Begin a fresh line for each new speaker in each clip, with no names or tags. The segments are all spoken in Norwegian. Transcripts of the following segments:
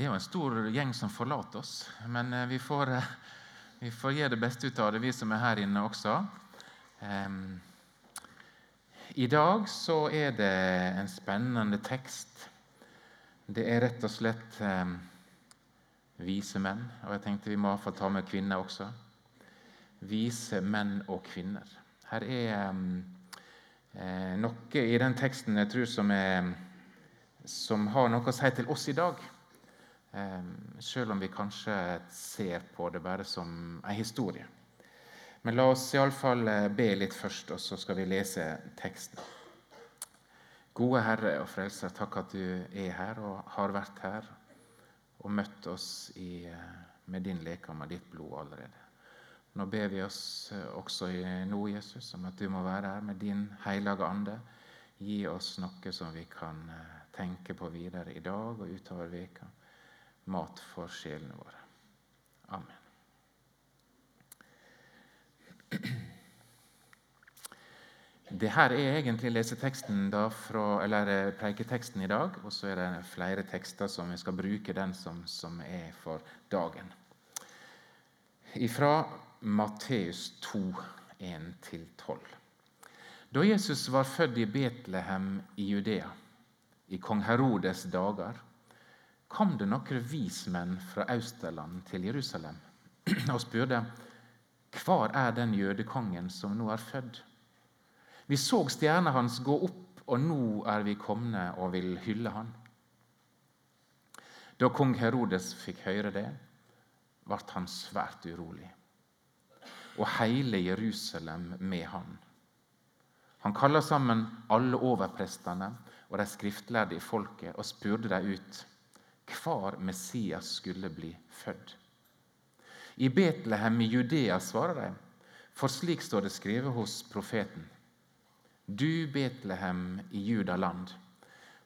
Det er jo en stor gjeng som forlater oss, men eh, vi får, eh, vi får gjøre det beste ut av det, vi som er her inne også. I dag så er det en spennende tekst. Det er rett og slett vise menn, og jeg tenkte vi må iallfall ta med kvinner også. Vise menn og kvinner. Her er eh, noe i den teksten jeg tror som, er, som har noe å si til oss i dag. Selv om vi kanskje ser på det bare som en historie. Men la oss iallfall eh, be litt først, og så skal vi lese teksten. Gode Herre og Frelser, takk at du er her og har vært her og møtt oss i, eh, med din leke med ditt blod allerede. Nå ber vi oss også også nå, Jesus, om at du må være her med din hellige ande. Gi oss noe som vi kan tenke på videre i dag og utover veka mat for sjelene våre. Amen. Det her er egentlig leseteksten fra, eller eh, preiketeksten i dag. Og så er det flere tekster som vi skal bruke den som, som er for dagen. Fra Matteus 2, 1-12. Da Jesus var født i Betlehem i Judea, i kong Herodes dager, kom det noen vismenn fra Austerland til Jerusalem og spurte hvor er den jødekongen som nå er født? Vi så stjerna hans gå opp, og nå er vi komne og vil hylle han. Da kong Herodes fikk høre det, ble han svært urolig, og hele Jerusalem med han. Han kalla sammen alle overprestene og de skriftlærde i folket og spurte dem ut hvor Messias skulle bli født. I Betlehem i Judea, svarer de, for slik står det skrevet hos profeten. Du, Betlehem i Judaland,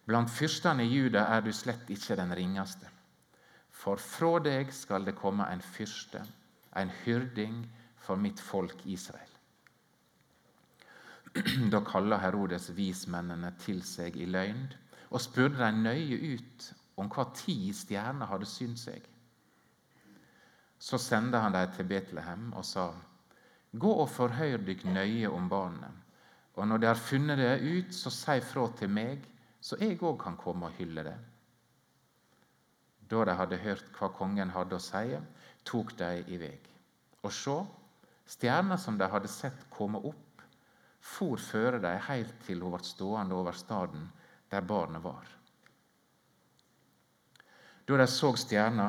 blant fyrstene i Juda er du slett ikke den ringeste. For fra deg skal det komme en fyrste, en hyrding for mitt folk Israel. Da kaller Herodes vismennene til seg i løgn og spurte dem nøye ut om hva tid stjernene hadde synt seg. Så sendte han dem til Betlehem og sa:" Gå og forhør dykk nøye om barnet, og når de har funnet det ut, så si fra til meg, så jeg òg kan komme og hylle det. Da de hadde hørt hva kongen hadde å si, tok de i vei. Og så, stjerna som de hadde sett komme opp, for føre dem helt til hun ble stående over staden der barnet var. Da de så stjerna,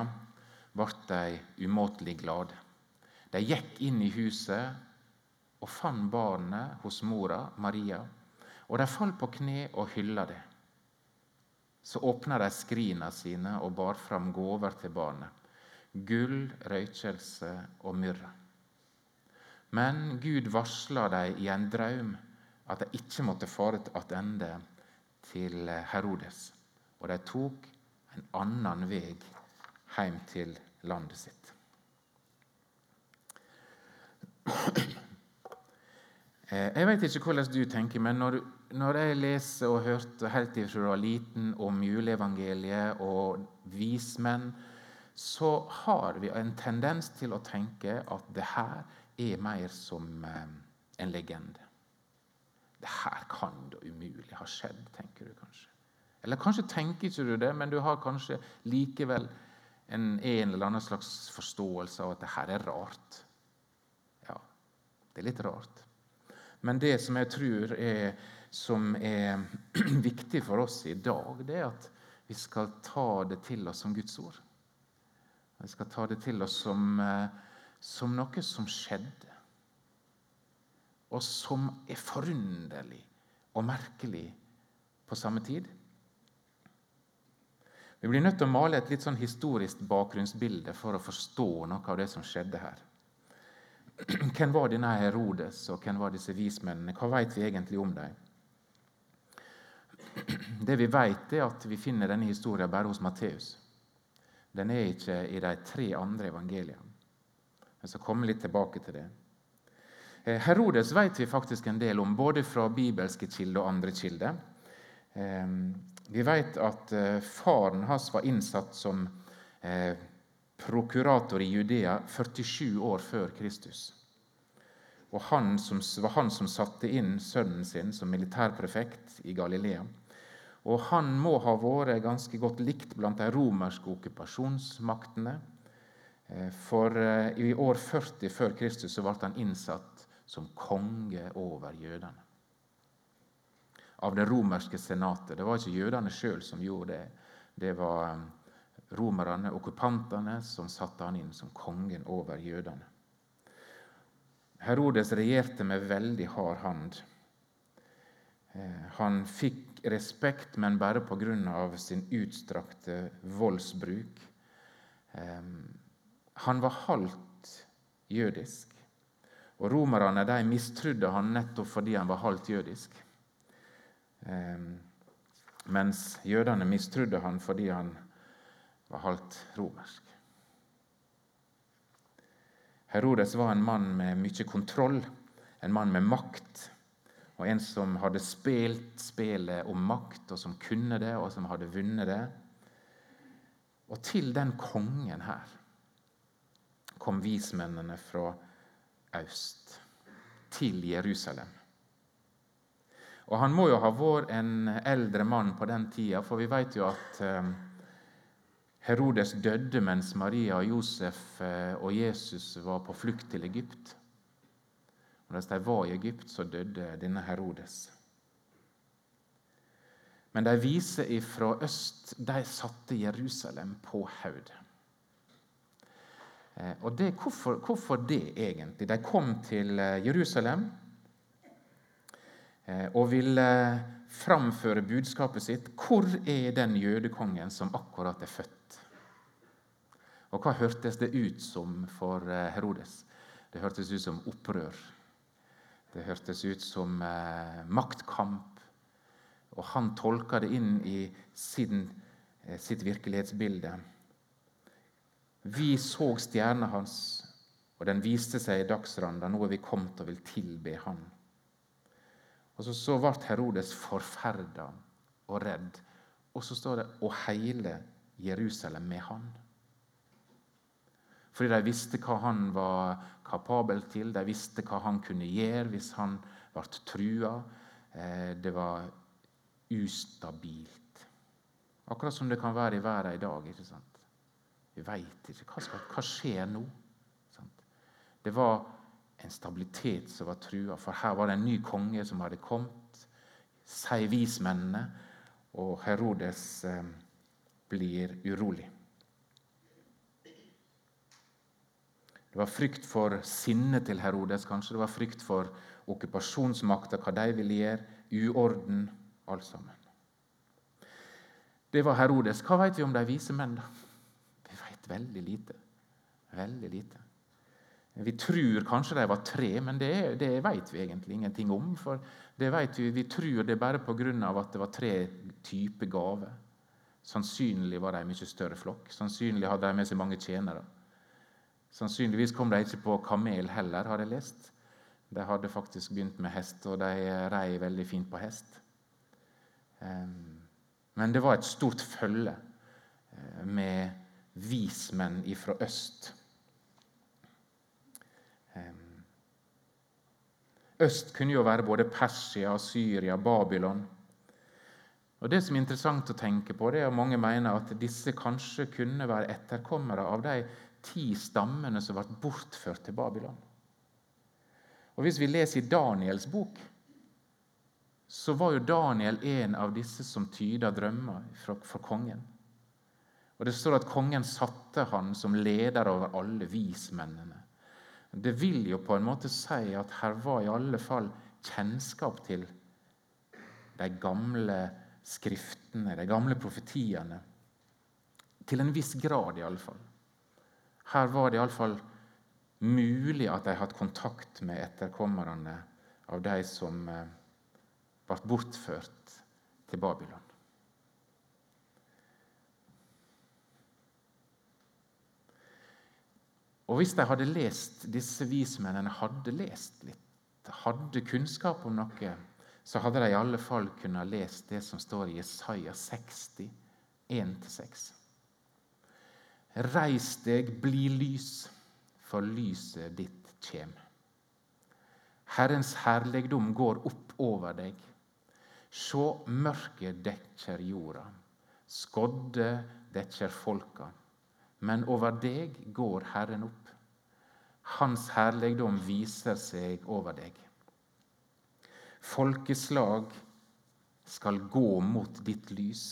ble de umåtelig glade. De gikk inn i huset og fant barnet hos mora, Maria, og de falt på kne og hylla det. Så åpna de skrina sine og bar fram gaver til barnet. Gull, røykelse og myrra. Men Gud varsla dem i en drøm at de ikke måtte fare tilbake til Herodes. Og de tok en annen vei hjem til landet sitt. Eh, jeg vet ikke hvordan du tenker, men når, når jeg leser og hørte hørt helt fra du var liten om juleevangeliet og vismenn, så har vi en tendens til å tenke at det her er mer som eh, en legende. Det her kan da umulig ha skjedd, tenker du kanskje. Eller kanskje tenker ikke du det, men du har kanskje likevel en, en eller annen slags forståelse av at det her er rart. Ja, det er litt rart. Men det som jeg tror er, som er viktig for oss i dag, det er at vi skal ta det til oss som Guds ord. Vi skal ta det til oss som, eh, som noe som skjedde, og som er forunderlig og merkelig på samme tid. Vi blir nødt til å male et litt sånn historisk bakgrunnsbilde for å forstå noe av det som skjedde her. Hvem var denne Herodes, og hvem var disse vismennene? Hva vet vi egentlig om dem? Det vi vet, er at vi finner denne historien bare hos Matteus. Den er ikke i de tre andre evangeliene. Jeg skal komme litt tilbake til det. Eh, Herodes vet vi faktisk en del om, både fra bibelske kilder og andre kilder. Vi vet at eh, faren hans var innsatt som eh, prokurator i Judea 47 år før Kristus. Og han som, var han som satte inn sønnen sin som militærprefekt i Galilea. Og han må ha vært ganske godt likt blant de romerske okkupasjonsmaktene. Eh, for i år 40 før Kristus ble han innsatt som konge over jødene. Av det romerske senatet. Det var ikke jødene sjøl som gjorde det. Det var eh, romerne, okkupantene, som satte han inn som kongen over jødene. Herodes regjerte med veldig hard hand. Eh, han fikk respekt, men bare pga. sin utstrakte voldsbruk. Han var halvt jødisk, og romerne de mistrudde han nettopp fordi han var halvt jødisk. Eh, mens jødene mistrodde han fordi han var halvt romersk. Herodes var en mann med mye kontroll, en mann med makt. Og en som hadde spilt spillet om makt, og som kunne det, og som hadde vunnet det. Og til den kongen her kom vismennene fra øst, til Jerusalem. Og han må jo ha vært en eldre mann på den tida, for vi vet jo at eh, Herodes døde mens Maria og Josef eh, og Jesus var på flukt til Egypt. Og Mens de var i Egypt, så døde denne Herodes. Men de vise ifra øst de satte Jerusalem på haud. Eh, og det, hvorfor, hvorfor, det, egentlig? De kom til Jerusalem og ville framføre budskapet sitt. Hvor er den jødekongen som akkurat er født? Og hva hørtes det ut som for eh, Herodes? Det hørtes ut som opprør. Det hørtes ut som eh, maktkamp. Og han tolka det inn i sin, eh, sitt virkelighetsbilde. Vi så stjerna hans, og den viste seg i dagsranda. Nå er vi kommet og vil tilbe han. Og så, så ble Herodes forferda og redd. Og så står det 'og hele Jerusalem med han'. Fordi de visste hva han var kapabel til, de visste hva han kunne gjøre hvis han ble trua. Eh, det var ustabilt. Akkurat som det kan være i verden i dag. ikke sant? Vi veit ikke. Hva, skal, hva, skjer nå? Det var en stabilitet som var trua, for her var det en ny konge som hadde kommet, sier vismennene, og Herodes eh, blir urolig. Det var frykt for sinnet til Herodes, kanskje. Det var frykt for okkupasjonsmakta, hva de ville gjøre. Uorden. Alt sammen. Det var Herodes. Hva vet vi om de vise menn? da? Vi vet veldig lite. Veldig lite. Vi tror kanskje de var tre, men det, det vet vi egentlig ingenting om. For det vet vi, vi tror det bare pga. at det var tre typer gaver. Sannsynlig var de en mye større flokk. Sannsynlig hadde de med seg mange tjenere. Sannsynligvis kom de ikke på kamel heller, har jeg lest. De hadde faktisk begynt med hest, og de rei veldig fint på hest. Men det var et stort følge eh, med vismenn ifra øst. Øst kunne jo være både Persia, Syria, Babylon. Og Det som er interessant å tenke på, det er at mange mener at disse kanskje kunne være etterkommere av de ti stammene som ble bortført til Babylon. Og Hvis vi leser i Daniels bok, så var jo Daniel en av disse som tyda drømmer for kongen. Og Det står at kongen satte han som leder over alle vismennene. Det vil jo på en måte si at her var i alle fall kjennskap til de gamle skriftene, de gamle profetiene. Til en viss grad, i alle fall. Her var det iallfall mulig at de hadde kontakt med etterkommerne av de som eh, ble bortført til Babylon. Og Hvis de hadde lest, disse vismennene hadde lest litt, hadde kunnskap om noe, så hadde de i alle fall kunnet lest det som står i Jesaja 60, 1-6. Reis deg, bli lys, for lyset ditt kjem. Herrens herligdom går opp over deg. Sjå, mørket dekker jorda. Skodde dekker folka. Men over deg går Herren opp. Hans herligdom viser seg over deg. Folkeslag skal gå mot ditt lys.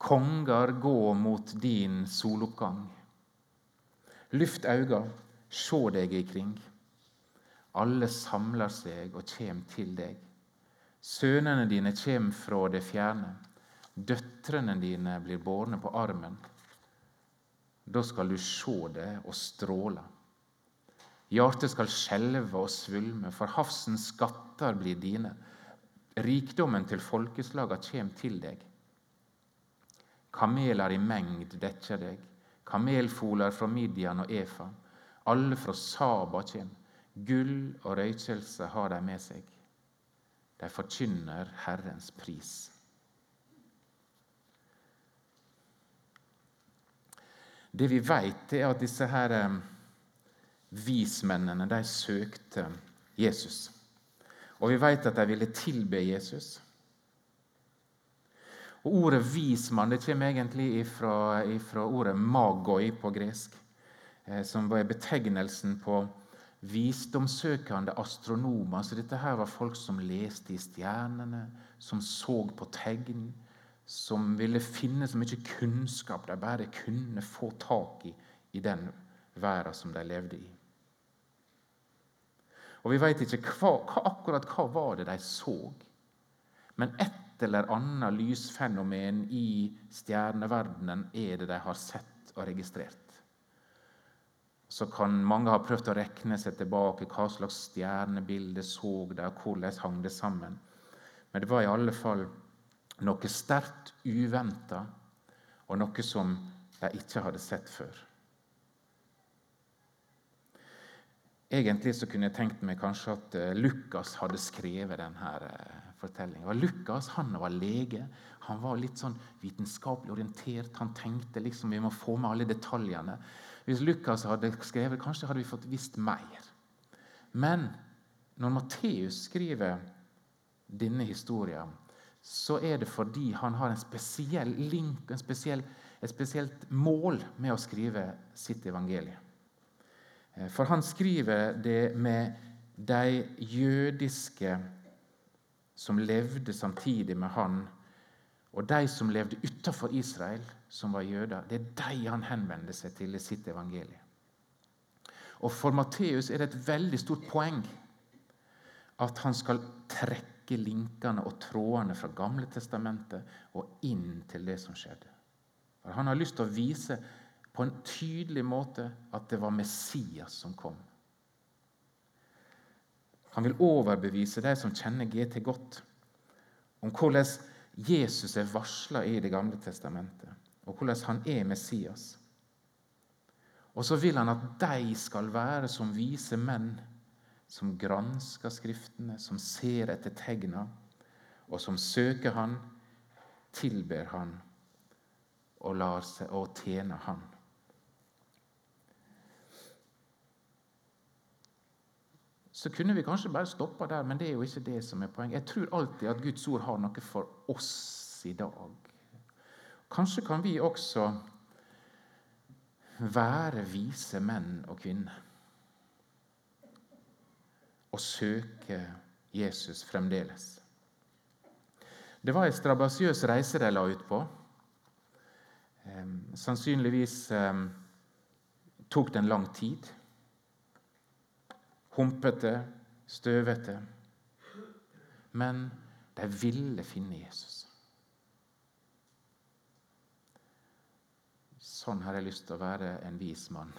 Konger gå mot din soloppgang. Lyft auga, sjå deg ikring. Alle samler seg og kjem til deg. Sønnene dine kjem fra det fjerne. Døtrene dine blir bårne på armen. Da skal du se det og stråle. Hjertet skal skjelve og svulme, for havsens skatter blir dine. Rikdommen til folkeslaga kjem til deg. Kameler i mengd dekker deg, kamelfoler fra Midian og Efa. Alle fra Saba kjem. Gull og røykelse har de med seg. De forkynner Herrens pris. Det vi vet, er at disse her vismennene de søkte Jesus. Og vi vet at de ville tilbe Jesus. Og Ordet vismann det kommer egentlig fra ordet magoi på gresk, eh, som var betegnelsen på visdomssøkende astronomer. Så dette her var folk som leste i stjernene, som så på tegn, som ville finne så mye kunnskap de bare kunne få tak i i den verden som de levde i. Og vi veit ikke hva, hva, akkurat hva var det de så. Men et eller annet lysfenomen i stjerneverdenen er det de har sett og registrert. Så kan mange ha prøvd å rekne seg tilbake hva slags stjernebilde så de, og hvordan hang det sammen. Men det var i alle fall noe sterkt uventa, og noe som de ikke hadde sett før. Egentlig så kunne jeg tenkt meg kanskje at uh, Lukas hadde skrevet denne uh, fortellingen. Lukas han var lege. Han var litt sånn vitenskapelig orientert. Han tenkte liksom vi må få med alle detaljene. Hvis Lukas hadde skrevet, kanskje hadde vi fått visst mer. Men når Matteus skriver denne historien, så er det fordi han har en spesiell link, en spesiell, et spesielt mål med å skrive sitt evangelium. Eh, for han skriver det med de jødiske som levde samtidig med han, og de som levde utenfor Israel, som var jøder. Det er de han henvender seg til i sitt evangelie. Og For Matteus er det et veldig stort poeng at han skal trekke linkene og trådene fra Gamle testamentet og inn til det som skjedde. For han har lyst til å vise på en tydelig måte at det var Messias som kom. Han vil overbevise de som kjenner GT godt, om hvordan Jesus er varsla i Det gamle testamentet, og hvordan han er Messias. Og så vil han at de skal være som vise menn som gransker Skriftene, som ser etter tegna, og som søker Han, tilber Han og lar seg og tjener Han. så kunne vi kanskje bare stoppa der, men det er jo ikke det som er poenget. Jeg tror alltid at Guds ord har noe for oss i dag. Kanskje kan vi også være vise menn og kvinner og søke Jesus fremdeles. Det var en strabasiøs reise de la ut på. sannsynligvis tok det en lang tid humpete, støvete. Men de ville finne Jesus. Sånn har jeg lyst til å være en vis mann.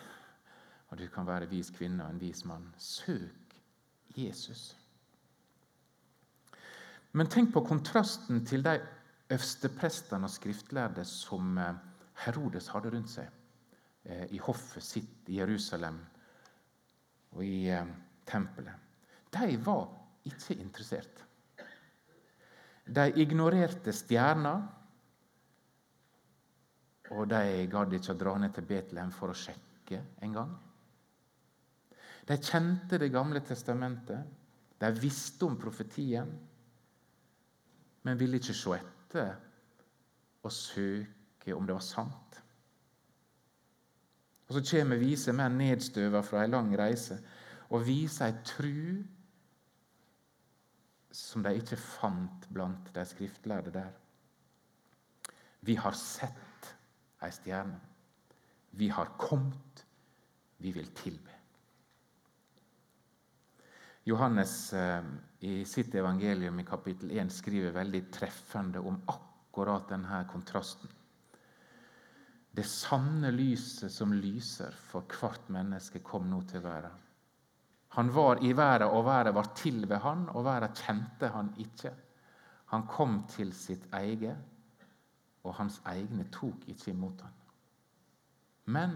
Og du kan være vis kvinne og en vis mann. Søk Jesus. Men tenk på kontrasten til de øversteprestene og skriftlærde som eh, Herodes hadde rundt seg eh, i hoffet sitt i Jerusalem og i eh, tempelet. De var ikke interessert. De ignorerte stjerna. og de gadd ikke å dra ned til Betlehem for å sjekke engang. De kjente Det gamle testamentet, de visste om profetien, men ville ikke se etter og søke om det var sant. Og Så kommer vise menn nedstøva fra ei lang reise og viser ei tru som de ikke fant blant de skriftlærde der. Vi har sett ei stjerne. Vi har kommet. Vi vil tilbe. Johannes eh, i sitt evangelium i kapittel 1 skriver veldig treffende om akkurat denne kontrasten. Det sanne lyset som lyser for hvert menneske, kom nå til verden. Han var i verden, og verden var til ved han, og verden kjente han ikke. Han kom til sitt eget, og hans egne tok ikke imot han. Men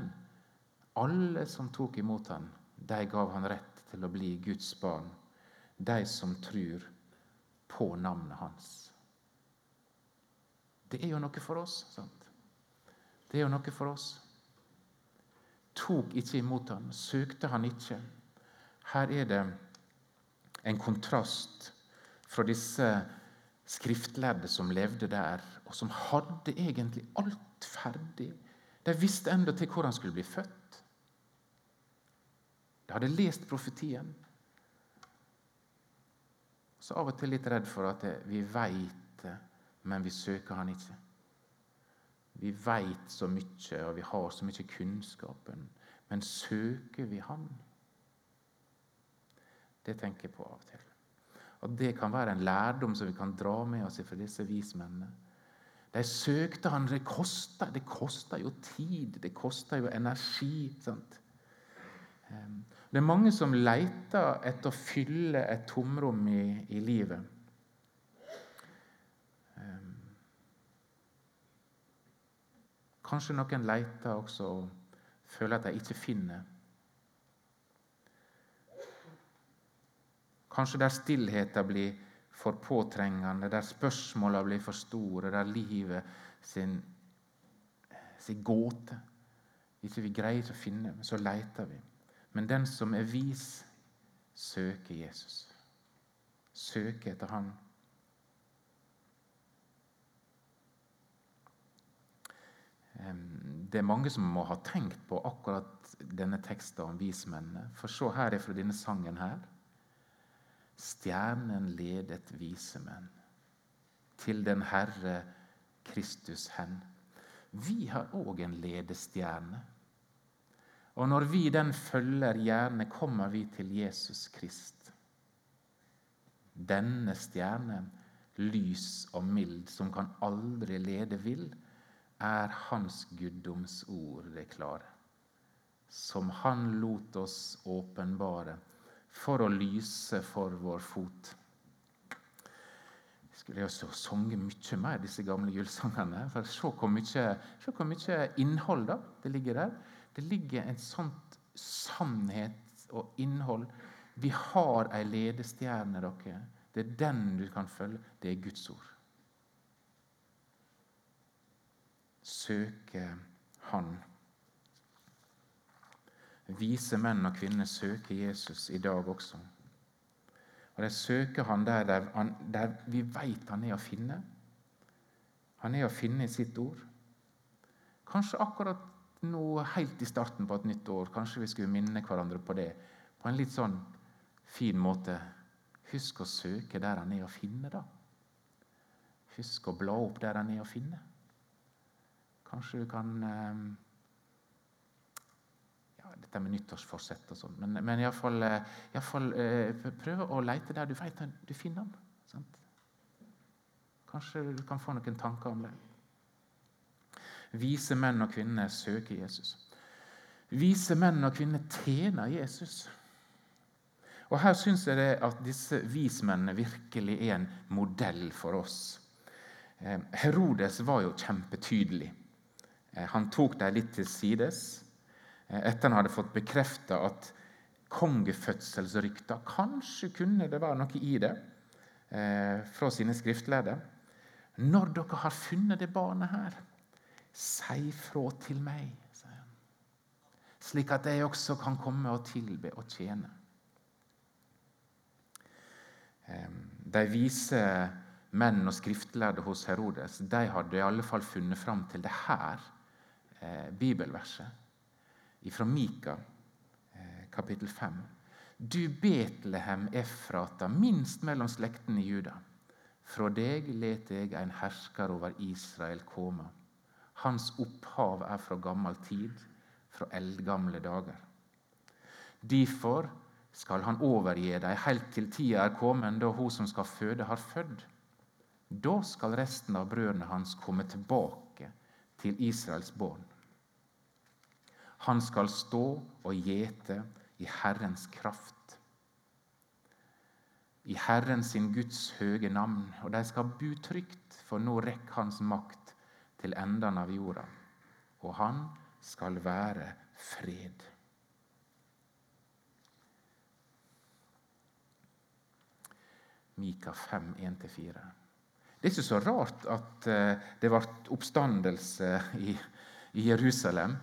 alle som tok imot han, de gav han rett til å bli Guds barn, de som tror på navnet hans. Det er jo noe for oss. sant? Det er jo noe for oss. Tok ikke imot han, søkte han ikke. Her er det en kontrast fra disse skriftlærde som levde der, og som hadde egentlig alt ferdig. De visste endatil hvor han skulle bli født. De hadde lest profetien. Så av og til litt redd for at vi veit det, men vi søker han ikke. Vi veit så mye, og vi har så mye kunnskapen. Men søker vi Han? Det tenker jeg på av og til. Og Det kan være en lærdom som vi kan dra med oss fra disse vismennene. De søkte han, Det kosta det koster jo tid, det koster jo energi. sant? Ehm, det er mange som leter etter å fylle et tomrom i, i livet. Kanskje noen leter også og føler at de ikke finner. Kanskje der stillheten blir for påtrengende, der spørsmålene blir for store, der livet sin, sin gåte ikke vi greier å finne, så leter vi. Men den som er vis, søker Jesus. Søker etter Han. Det er mange som må ha tenkt på akkurat denne teksten om vismennene. For se her er fra denne sangen her. Stjernen ledet vise menn til den Herre Kristus hen. Vi har òg en ledestjerne. Og når vi den følger gjerne, kommer vi til Jesus Krist. Denne stjernen, lys og mild, som kan aldri lede vill, er Hans guddomsord det klare, som Han lot oss åpenbare for å lyse for vår fot. Jeg skulle også sunget mye mer disse gamle julesangene. for Se hvor mye, se hvor mye innhold da, det ligger der. Det ligger en sånn sannhet og innhold. Vi har ei ledestjerne, dere. Det er den du kan følge. Det er Guds ord. Søke Han. Vise menn og kvinner søker Jesus i dag også. Og De søker han der, der, der vi veit han er å finne. Han er å finne i sitt ord. Kanskje akkurat nå, helt i starten på et nytt år, kanskje vi skulle minne hverandre på det på en litt sånn fin måte. Husk å søke der han er å finne, da. Husk å bla opp der han er å finne. Kanskje du kan ehm, ja, Dette med nyttårsforsett og sånn. Men, men iallfall uh, prøve å leite der du vet du finner han. Sant? Kanskje du kan få noen tanker om det. Vise menn og kvinner søker Jesus. Vise menn og kvinner tjener Jesus. Og Her syns jeg det at disse vismennene virkelig er en modell for oss. Ehm, Herodes var jo kjempetydelig. Eh, han tok dem litt til sides eh, etter han hadde fått bekrefta at kongefødselsrykter Kanskje kunne det være noe i det eh, fra sine skriftlærde. Når dere har funnet det barnet her, Si fra til meg, sier han, slik at jeg også kan komme og tilbe og tjene. De vise menn og skriftlærde hos Herodes de hadde i alle fall funnet fram til det her eh, bibelverset fra Mika, eh, kapittel 5. Du Betlehem Efrata, minst mellom slektene i Juda. Fra deg let jeg en hersker over Israel komme. Hans opphav er fra gammel tid, fra eldgamle dager. Derfor skal han overgi deg helt til tida er kommet da hun som skal føde, har født. Da skal resten av brødrene hans komme tilbake til Israels barn. Han skal stå og gjete i Herrens kraft, i Herren sin Guds høge navn, og de skal bu trygt, for nå rekker Hans makt til endene av jorda, og han skal være fred. Mika 5, 1-4. Det er ikke så rart at eh, det ble oppstandelse i, i Jerusalem.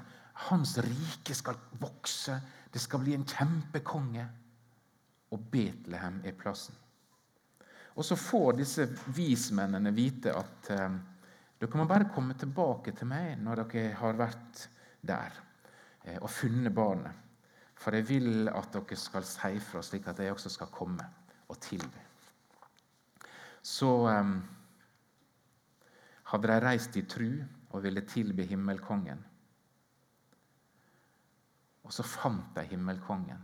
Hans rike skal vokse, det skal bli en kjempekonge. Og Betlehem er plassen. Og så får disse vismennene vite at eh, dere må bare komme tilbake til meg når dere har vært der eh, og funnet barnet. For jeg vil at dere skal si fra, slik at jeg også skal komme og tilby. Så um, hadde de reist i tru og ville tilbe himmelkongen. Og så fant de himmelkongen.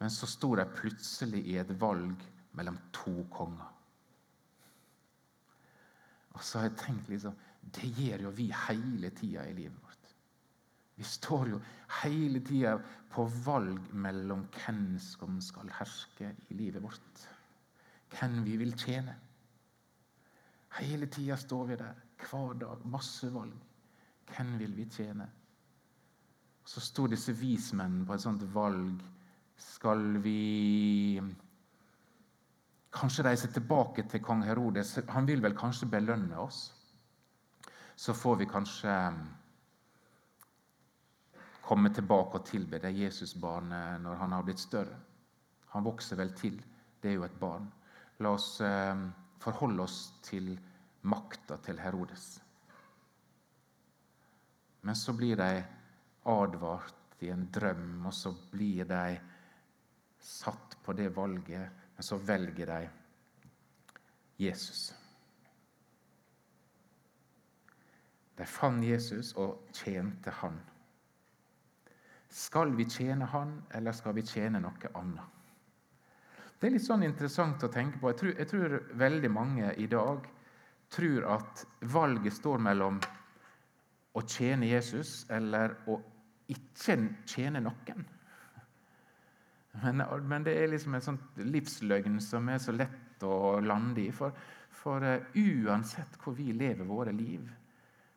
Men så sto de plutselig i et valg mellom to konger. Og så har jeg tenkt liksom, Det gjør jo vi hele tida i livet vårt. Vi står jo hele tida på valg mellom hvem som skal herske i livet vårt. Hvem vi vil tjene. Hele tida står vi der, hver dag. Masse valg. Hvem vil vi tjene? Så sto disse vismennene på et sånt valg. Skal vi kanskje reise tilbake til kong Herodes? Han vil vel kanskje belønne oss? Så får vi kanskje um, komme tilbake og tilbe det Jesusbarnet når han har blitt større. Han vokser vel til. Det er jo et barn. La oss um, forholde oss til makta til Herodes. Men så blir de advart i en drøm, og så blir de satt på det valget, men så velger de Jesus. De fant Jesus og tjente han. Skal vi tjene han, eller skal vi tjene noe annet? Det er litt sånn interessant å tenke på. Jeg tror, jeg tror, veldig mange i dag tror at valget står mellom å tjene Jesus eller å ikke tjene noen. Men, men det er liksom en sånn livsløgn som er så lett å lande i. For, for uh, uansett hvor vi lever våre liv,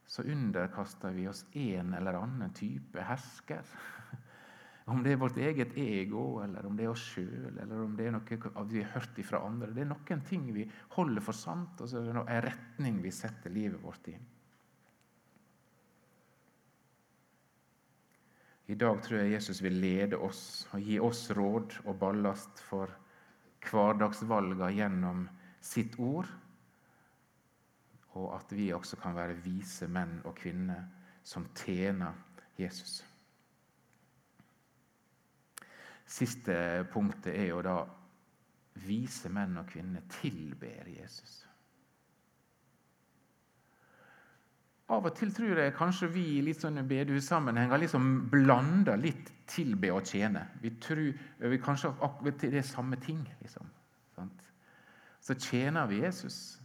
så underkaster vi oss en eller annen type hersker. Om det er vårt eget ego, eller om det er oss sjøl, eller om det er noe vi har hørt fra andre. Det er noen ting vi holder for sant, og så er det en retning vi setter livet vårt i. I dag tror jeg Jesus vil lede oss og gi oss råd og ballast for hverdagsvalgene gjennom sitt ord, og at vi også kan være vise menn og kvinner som tjener Jesus. Siste punktet er jo da vise menn og kvinner tilber Jesus. Av og til tror jeg kanskje vi i litt sånne bedehussammenhenger liksom blander litt tilbe og tjene. Vi tror vi kanskje akkurat det er samme ting. liksom. Så tjener vi Jesus,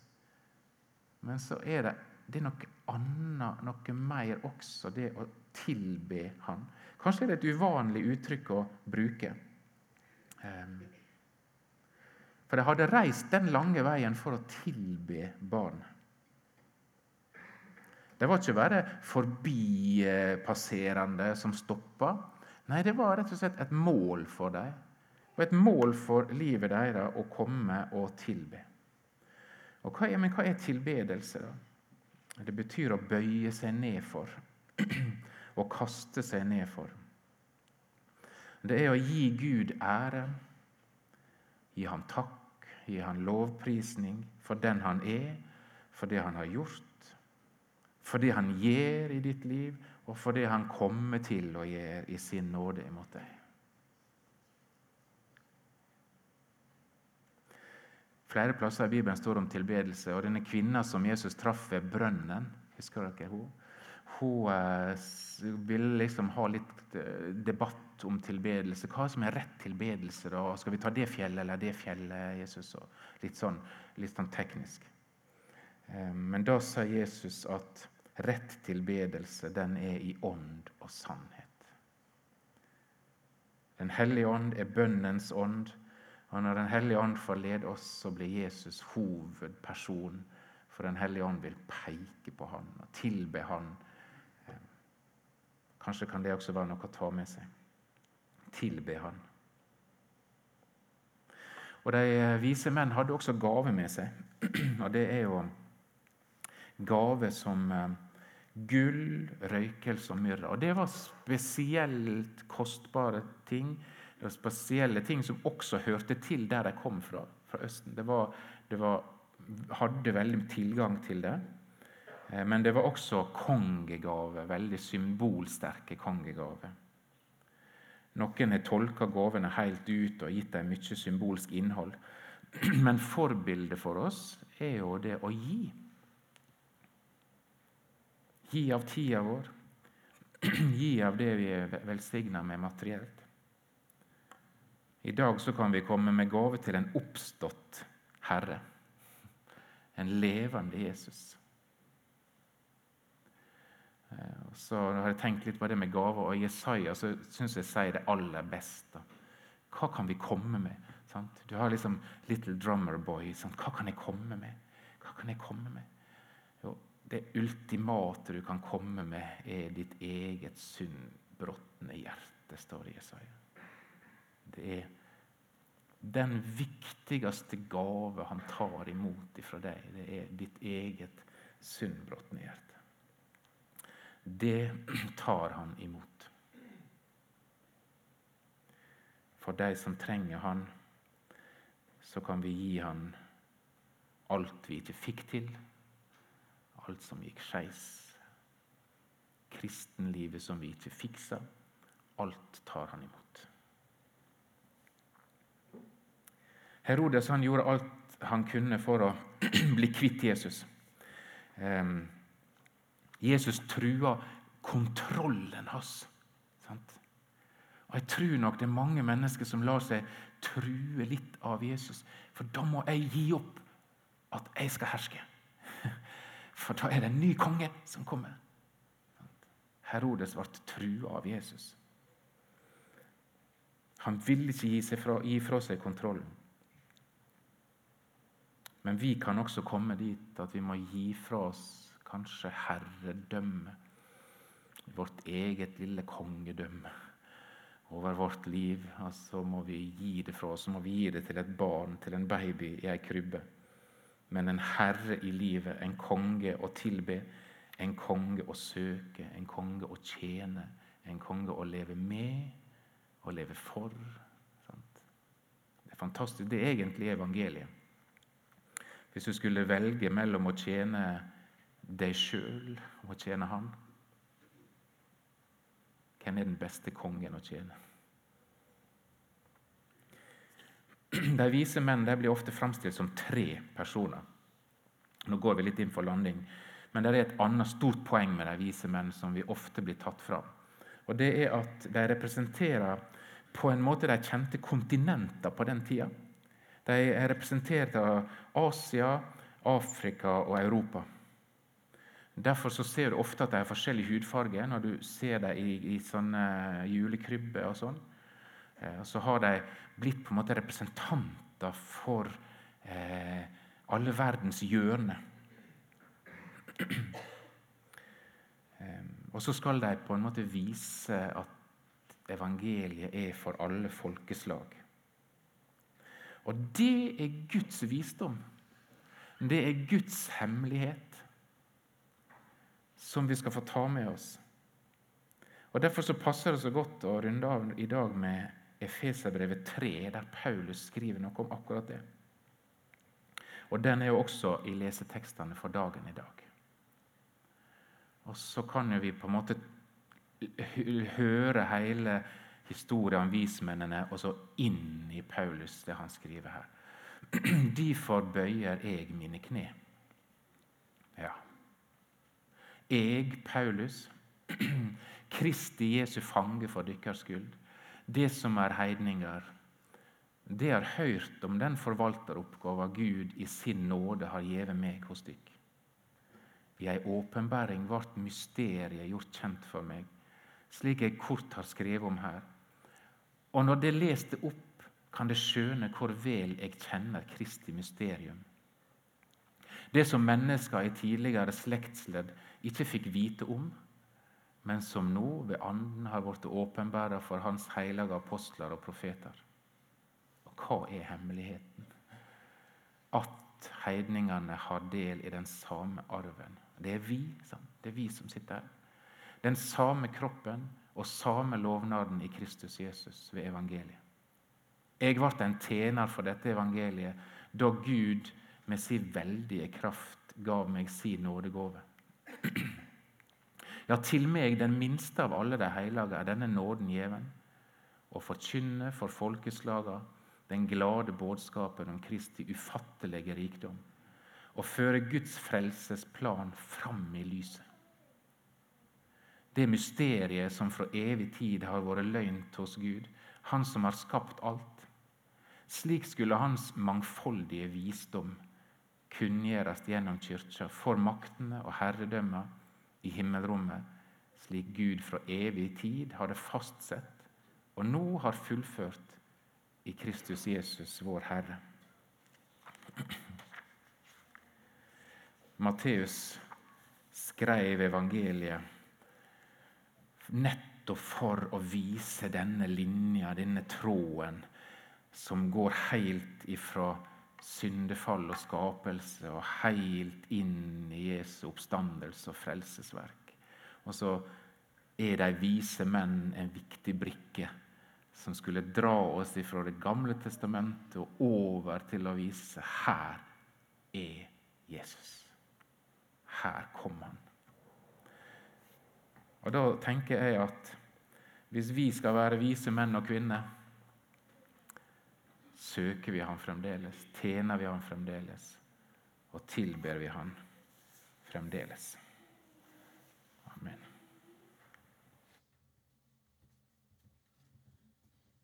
men så er det, det er noe annet, noe mer også, det å tilbe Han. Kanskje er det et uvanlig uttrykk å bruke. Ehm, for de hadde reist den lange veien for å tilbe barn. Det var ikke bare forbipasserende som stoppa. Nei, det var rett og slett et mål for dem. Og et mål for livet deres å komme og tilbe. Og hva er, men hva er tilbedelse, da? Det betyr å bøye seg ned for. Å kaste seg ned for. Det er å gi Gud ære, gi ham takk, gi ham lovprisning for den han er, for det han har gjort, for det han gjør i ditt liv, og for det han kommer til å gjøre i sin nåde imot deg. Flere plasser i Bibelen står det om tilbedelse. og Denne kvinna som Jesus traff ved brønnen Husker dere hun? Hun eh, ville liksom ha litt eh, debatt om tilbedelse. Hva som er rett tilbedelse? da? Skal vi ta det fjellet eller det fjellet? Jesus? Litt sånn, litt sånn teknisk. Eh, men da sa Jesus at rett tilbedelse den er i ånd og sannhet. Den hellige ånd er bønnens ånd. Og når Den hellige ånd får lede oss, så blir Jesus hovedperson. For Den hellige ånd vil peke på han og tilbe han. Kanskje kan det også være noe å ta med seg. Tilbe han. Og De vise menn hadde også gave med seg. Og det er jo gave som eh, gull, røykelse og myrra. Og det var spesielt kostbare ting det var spesielle ting som også hørte til der de kom fra, fra Østen. Det, var, det var, hadde veldig tilgang til det. Eh, men det var også kongegave, veldig symbolsterke kongegaver. Noen har tolka gavene helt ut og gitt dem mye symbolsk innhold. Men forbildet for oss er jo det å gi. Gi av tida vår. Gi av det vi er velsigna med materielt. I dag så kan vi komme med gave til en oppstått Herre. En levende Jesus. Eh, så har jeg tenkt litt på det med gaver, og Jesaja så syns jeg sier det aller best. Hva kan vi komme med? Du har liksom Little Drummer Boy. Hva kan jeg komme med? Hva kan jeg komme med? Det ultimate du kan komme med, er ditt eget syndbrotne hjerte, står det i Jesaja. Det er den viktigste gave han tar imot ifra deg. Det er ditt eget syndbrotne hjerte. Det tar han imot. For de som trenger han, så kan vi gi han alt vi ikke fikk til, alt som gikk skeis. Kristenlivet som vi ikke fiksa. Alt tar han imot. Herodes han gjorde alt han kunne for å bli kvitt Jesus. Um, Jesus trua kontrollen hans. Sant? Og Jeg tror nok det er mange mennesker som lar seg true litt av Jesus. For da må jeg gi opp at jeg skal herske. For da er det en ny konge som kommer. Herodes ble trua av Jesus. Han ville ikke gi, fra, gi fra seg kontrollen. Men vi kan også komme dit at vi må gi fra oss kanskje herredømme. Vårt eget lille kongedømme over vårt liv. Og så må vi gi det fra oss. Så må vi gi det til et barn, til en baby i ei krybbe. Men en herre i livet, en konge å tilbe, en konge å søke, en konge å tjene, en konge å leve med og leve for. Det er fantastisk. Det er egentlig evangeliet. Hvis du skulle velge mellom å tjene deg sjøl og å tjene Han Hvem er den beste kongen å tjene? De vise menn de blir ofte framstilt som tre personer. Nå går vi litt inn for landing, men det er et annet stort poeng med de vise menn som vi ofte blir tatt fram. Og det er at De representerer på en måte de kjente kontinenter på den tida. De er representert av Asia, Afrika og Europa. Derfor ser du ofte at de har forskjellig hudfarge når du ser dem i, i julekrybber. og sånn. Eh, så har de blitt på en måte representanter for eh, alle verdens hjørner. Eh, og så skal de på en måte vise at evangeliet er for alle folkeslag. Og det er Guds visdom. Det er Guds hemmelighet. som vi skal få ta med oss. Og Derfor så passer det så godt å runde av i dag med Efeserbrevet 3, der Paulus skriver noe om akkurat det. Og Den er jo også i lesetekstene for dagen i dag. Og Så kan jo vi på en måte høre hele historien om vismennene og så inn i Paulus, det han skriver her. Derfor bøyer jeg mine kne. Ja. Jeg, Paulus, Kristi Jesu fange for deres skyld, det som er heidninger, det har hørt om den forvalteroppgava Gud i sin nåde har gjeve meg hos dykk. I ei åpenbaring ble mysteriet gjort kjent for meg, slik jeg kort har skrevet om her. Og når det leste opp, kan det skjøne hvor vel jeg kjenner Kristi mysterium. Det som mennesker i tidligere slektsledd ikke fikk vite om, men som nå ved Anden har blitt åpenbæra for Hans hellige apostler og profeter. Og hva er hemmeligheten? At heidningene har del i den samme arven. Det er vi, det er vi som sitter her. Den samme kroppen og samme lovnaden i Kristus Jesus ved evangeliet. Jeg ble en tjener for dette evangeliet da Gud med sin veldige kraft gav meg sin nådegave. Ja, til meg, den minste av alle de hellige, er denne nåden gjeven. Å forkynne for folkeslaga den glade budskapen om Kristi ufattelige rikdom. Og føre Guds frelsesplan fram i lyset. Det mysteriet som fra evig tid har vært løgnt hos Gud, Han som har skapt alt. Slik skulle Hans mangfoldige visdom kunngjøres gjennom kyrkja for maktene og herredømmene i himmelrommet, slik Gud fra evig tid hadde fastsett og nå har fullført i Kristus Jesus, vår Herre. Matteus skrev evangeliet nettopp for å vise denne linja, denne tråden, som går helt ifra syndefall og skapelse og helt inn i Jesu oppstandelse og frelsesverk. Og så er de vise menn en viktig brikke som skulle dra oss fra Det gamle testamentet og over til å vise her er Jesus. Her kom han. Og Da tenker jeg at hvis vi skal være vise menn og kvinner søker vi Han fremdeles, tjener vi Han fremdeles, og tilber vi Han fremdeles.